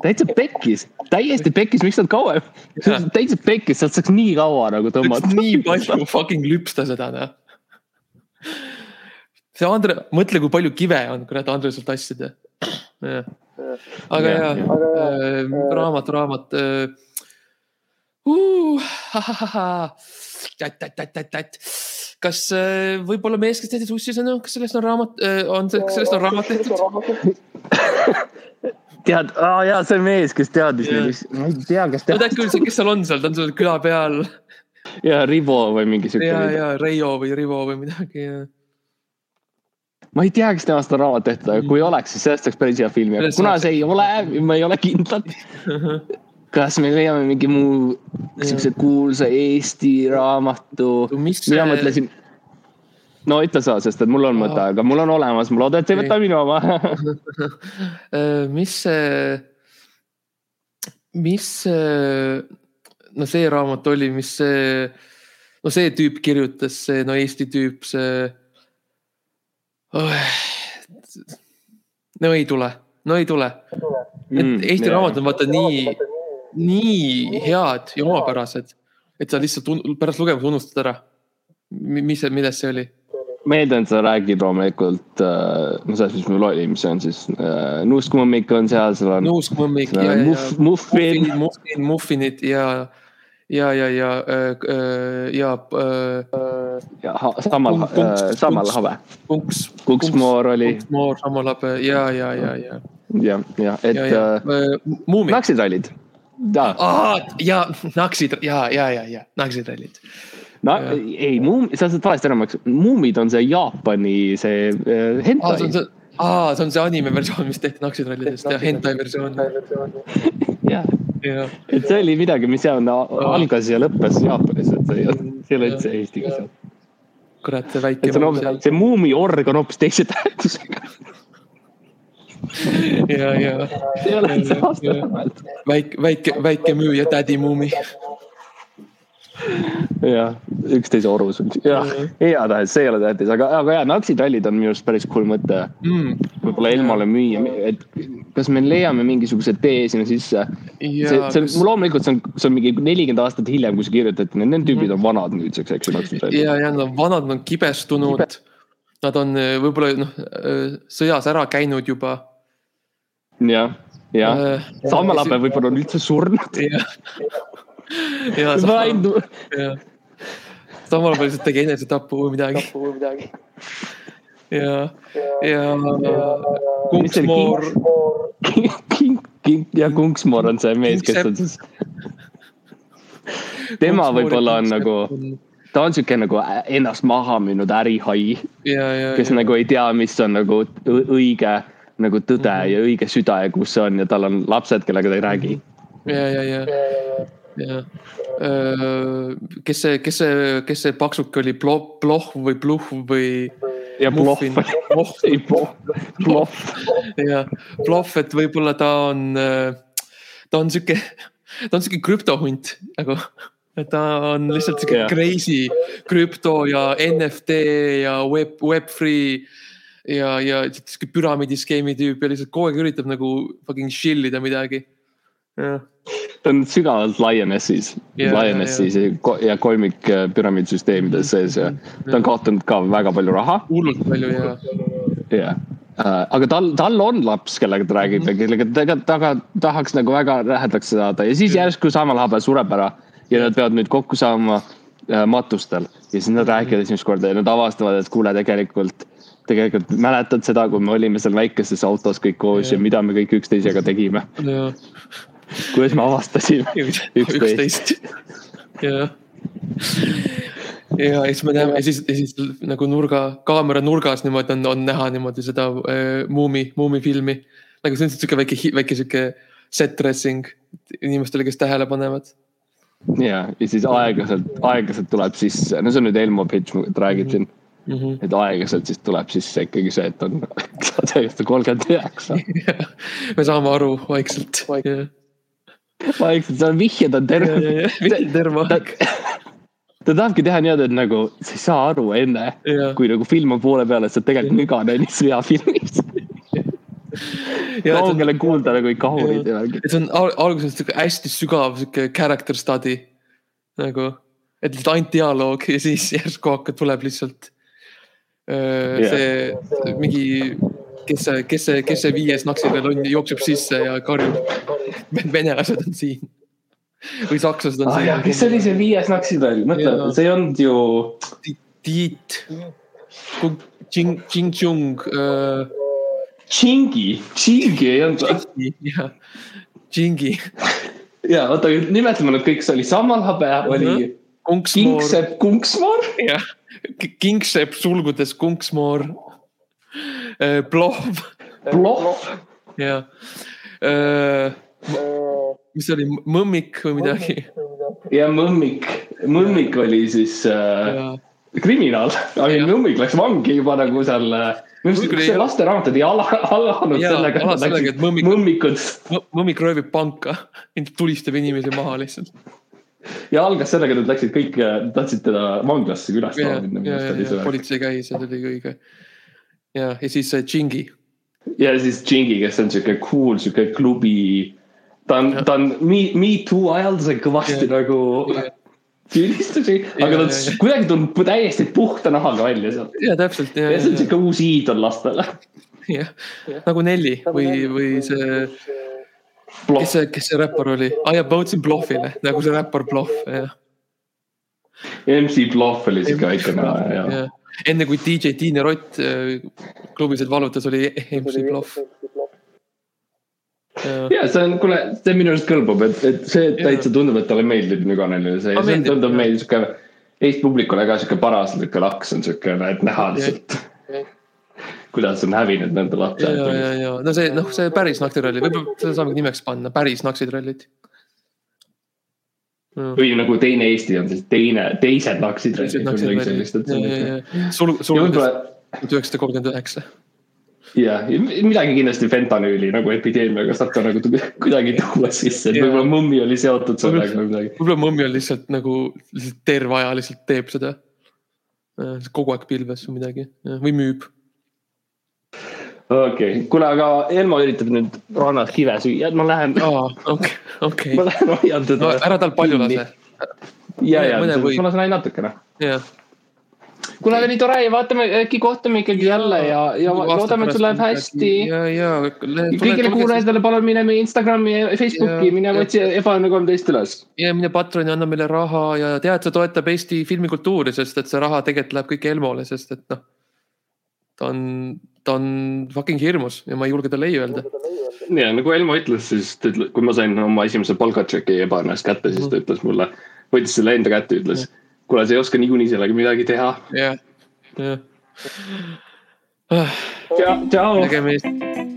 täitsa pekkis, täiesti pekkis, miks nad kauem, täitsa pekkis, sealt saaks nii kaua nagu tõmmata. nii palju fucking lüpsta seda, noh. see Andre, mõtle, kui palju kive on kurat Andresel tassida. aga Jah, ja, ja., raamat, raamat äh,. Uh, kas äh, võib-olla mees, kes tehti sussisõnu, kas sellest on raamat, on see, kas sellest on raamat tehtud? tead, aa jaa, see mees, kes teadis yeah., ma ei tea, kas ma ei tea teadis küll, kes seal on seal, ta on seal küla peal ja Rivo või mingi siuke ja, ja Reio või Rivo või midagi ja ma ei tea, kas temast on raamat tehtud, aga kui oleks, siis sellest saaks päris hea filmi, aga kuna see ei ole, ma ei ole kindlad. kas me leiame mingi muu siukse kuulsa Eesti raamatu, mina mõtlesin. no ütle sa, sest et mul on mõte, aga mul on olemas, ma loodan, et sa ei võta minu oma. Äh, mis see, mis see, no see raamat oli, mis see, no see tüüp kirjutas, see no Eesti tüüp, see oh,. no ei tule, no ei tule. Mm, et Eesti raamatud on vaata nii, nii head ja omapärased, et sa lihtsalt pärast lugemist unustad ära. mis see, milles see oli? ma eeldan, et sa räägid loomulikult äh,, no selles, mis mul oli, mis on siis äh, Nuuskmummik on seal, seal on nuuskmõmmik seal ja, on ja, muff, muffin, muffin, muffinid ja, ja, ja, ja, ja äh, ja ha, samal punks- samal habe. punks. Kuksmoor oli Punksmoor, Sammalabe ja, ja, ja, ja, ja, ja et ja, ja äh, Muumi. naksid-rallid. ja, ja Naksid ja, ja, ja, ja Naksid-rallid. no Jah. ei, muum-, sa saad valesti aru, muumid on see Jaapani see äh, aa, see hentai on. see, aa, see on see anime versioon, mis tehti Naksid-rallidest ja hentai versioon. jah, ja, et see oli midagi, mis seal algas ja lõppes Jaapanis, et see ei olnud, see ei ole üldse Eestiga seal. kurat, see väike see on hoopis, see muumi org on hoopis teise tähendusega. ja, ja see ei ole üldse aastapäevalt. väike, väike, väike müüja tädi Muumi. jah, üksteise orus on, jah, igatahes see ei ole tähtis, aga, aga jaa, naksid rallid on minu arust päris cool mõte. Mm. võib-olla Elmale müüa, et kas me leiame mingisuguse tee sinna sisse? see, ja see on, loomulikult see on, see on mingi nelikümmend aastat hiljem, kui see kirjutati, need tüübid on vanad nüüdseks, eks ju, välja. ja, ja nad on vanad, nad on kibestunud. Nad on äh, võib-olla noh, sõjas ära käinud juba. jah, jah, Äh, samal ajal võib-olla on üldse surnud. ja, ja samal ajal lihtsalt tegi enesetapu või midagi. ja, ja. Kunksmoor, King, King ja Kunksmoor on see mees, kes on siis, tema võib-olla on nagu, ta on sihuke nagu ennast maha müünud ärihai, ja, ja, kes nagu ei tea, mis on nagu õige nagu tõde Mhm. ja õige süda ja kus see on ja tal on lapsed, kellega ta ei räägi. ja, ja, ja, ja. kes see, kes see, kes see paksuke oli, Ploh, Ploh või Pluh või? ja Ploh, ei Ploff, Ploff, ja Ploh, et võib-olla ta on, ta on sihuke, ta on sihuke krüptohunt nagu, ta on lihtsalt sihuke Jah. crazy krüpto ja NFT ja web, web3 ja, ja sihuke püramiidiskeemi tüüp ja lihtsalt kogu aeg üritab nagu fucking chill ida midagi. ta on sügavalt Lionessis, Ja, Lionessis ja, ja, ja kolmik äh, püramiidsüsteemides sees ja ta on kaotanud ka väga palju raha. Hullult palju ja, jah uh,, aga tal, tal on laps, kellega ta räägib ja kellega ta taga tahaks nagu väga lähedaks saada. Ja siis järsku samal habe sureb ära. Ja nad peavad nüüd kokku saama uh, matustel. Ja siis nad räägivad esimest korda ja nad avastavad, et kuule, tegelikult, tegelikult mäletad seda, kui me olime seal väikeses autos kõik koos ja, ja mida me kõik üksteisega tegime, kuidas me avastasime üksteist. jah. ja siis me näeme ja siis, ja siis nagu nurga, kaamera nurgas niimoodi on, on näha niimoodi seda äh, Muumi, Muumi filmi. nagu see on sihuke väike, väike sihuke set dressing inimestele, kes tähele panevad. ja, ja siis aeglaselt, aeglaselt tuleb sisse, no see on nüüd Elmo pitch, et räägib siin, Mm -hmm. et aeglaselt siis tuleb sisse ikkagi see, et on täiesti kolmkümmend üheksa. me saame aru vaikselt. ja, vaikselt, seal vihjed on terve. ja terve aeg. ta tahabki teha niimoodi, et nagu sa ei saa aru enne, kui nagu film on poole peal, et sa tegelikult mügane nii sõjafilmis. ja kaugele kuulda nagu ei kahurid ja värgid. et see on al- alguses sihuke hästi sügav sihuke character study nagu, et lihtsalt ainult dialoog ja siis järsku hakkab, tuleb lihtsalt. See mingi, kes see, kes see, kes see viies naksiga on, jookseb sisse ja karjub. venelased on siin või sakslased on ah jah, kes oli see viies naksipäev, mõtle Jaa., see ei olnud ju, siin. Tiit, Ching, Ching Chung, Chingi, Chingi ei olnud. jah, Chingi, ja oota, nimetame nad kõik, see oli Samalhabe, oli Kunksmoor, Kingsepp Kunksmoor. jah, Kingsepp sulgudes Kunksmoor, Plov Ploff, ja mis see oli, Mõmmik või midagi. ja Mõmmik, Mõmmik oli siis äh, kriminaal, aga Jah. Mõmmik läks vangi juba nagu seal. oli- see lasteraamat oli ala, alanud Jaa, sellega, alas et sellega, et Mõmmik- Mõmmik röövib panka, tulistab inimesi maha lihtsalt. Ja algas sellega, et nad läksid kõik, tahtsid teda vanglasse ja, külastama minna. ja, ja, ja politsei käis ja see oli õige. ja, ja siis see Chingi, ja siis Chingi, kes on sihuke cool, sihuke klubi. ta on, ta on Me, Me Too ajal sai kõvasti Jah. nagu Jah. süüdistusi, aga Ja, ta ja, ja. kuidagi tundub täiesti puhta nahaga välja seal. ja täpselt ja, ja see on ja, sihuke uus iidol lastele. ja nagu Nelli või, või see, kes see, kes see räppar oli, I am Boatsin Bluffile nagu see räppar Bluff, jah. MC Bluff oli sihuke väike näha ja, ja. enne kui DJ Tiine Rott äh, klubisid valutas, oli MC Bluff. ja see on, kuule, see minu arust kõlbab, et, et see täitsa tundub, et talle meeldib Nüganenile see, Aga see tundub jah. meil sihuke. Eesti publikule ka sihuke paras sihuke laks on sihuke, et näha lihtsalt. Kuidas on hävinud nende ja, ja, ja, ja no see, noh, see päris naktiralli, võib-olla seda saamegi nimeks panna, päris naksitrallid. või nagu teine Eesti on siis teine, teised naksid. on sihuke. sul, sul võib-olla tuhat üheksasada kolmkümmend üheksa. jah, midagi kindlasti fentanüüli nagu epideemiaga saab ka nagu kuidagi tuua sisse, et võib-olla mummi oli seotud sellega või midagi. võib-olla Mõmmi on lihtsalt nagu, lihtsalt terve aja lihtsalt teeb seda. kogu aeg pilves või midagi või müüb. Okei okay., kuule, aga Elmo üritab nüüd rannas kive süüa, ma lähen. okei, okei. ma lähen hoian teda no,. ära tal palju lase. ja, ja, ma lasen ainult natukene. kuule, aga nii tore ja vaatame, äkki kohtume ikkagi jälle ja, ja loodame, et sul läheb hästi. ja, ja. kõigile kuulajatele palun mine meie Instagrami ja Facebooki, mine otsi Ebaõnne kolmteist üles. ja mine Patroni, anna meile raha ja tead, see toetab Eesti filmikultuuri, sest et see raha tegelikult läheb kõik Elmole, sest et noh. ta on, ta on fucking hirmus ja ma ei julge talle ei öelda. ja nagu Elmo ütles, siis ta ütles, kui ma sain oma esimese palgatšeki Ebaõnnes kätte, siis ta ütles mulle, võttis selle enda kätte, ütles kuule, sa ei oska niikuinii sellega midagi teha. jah, jah. tšau. nägemist.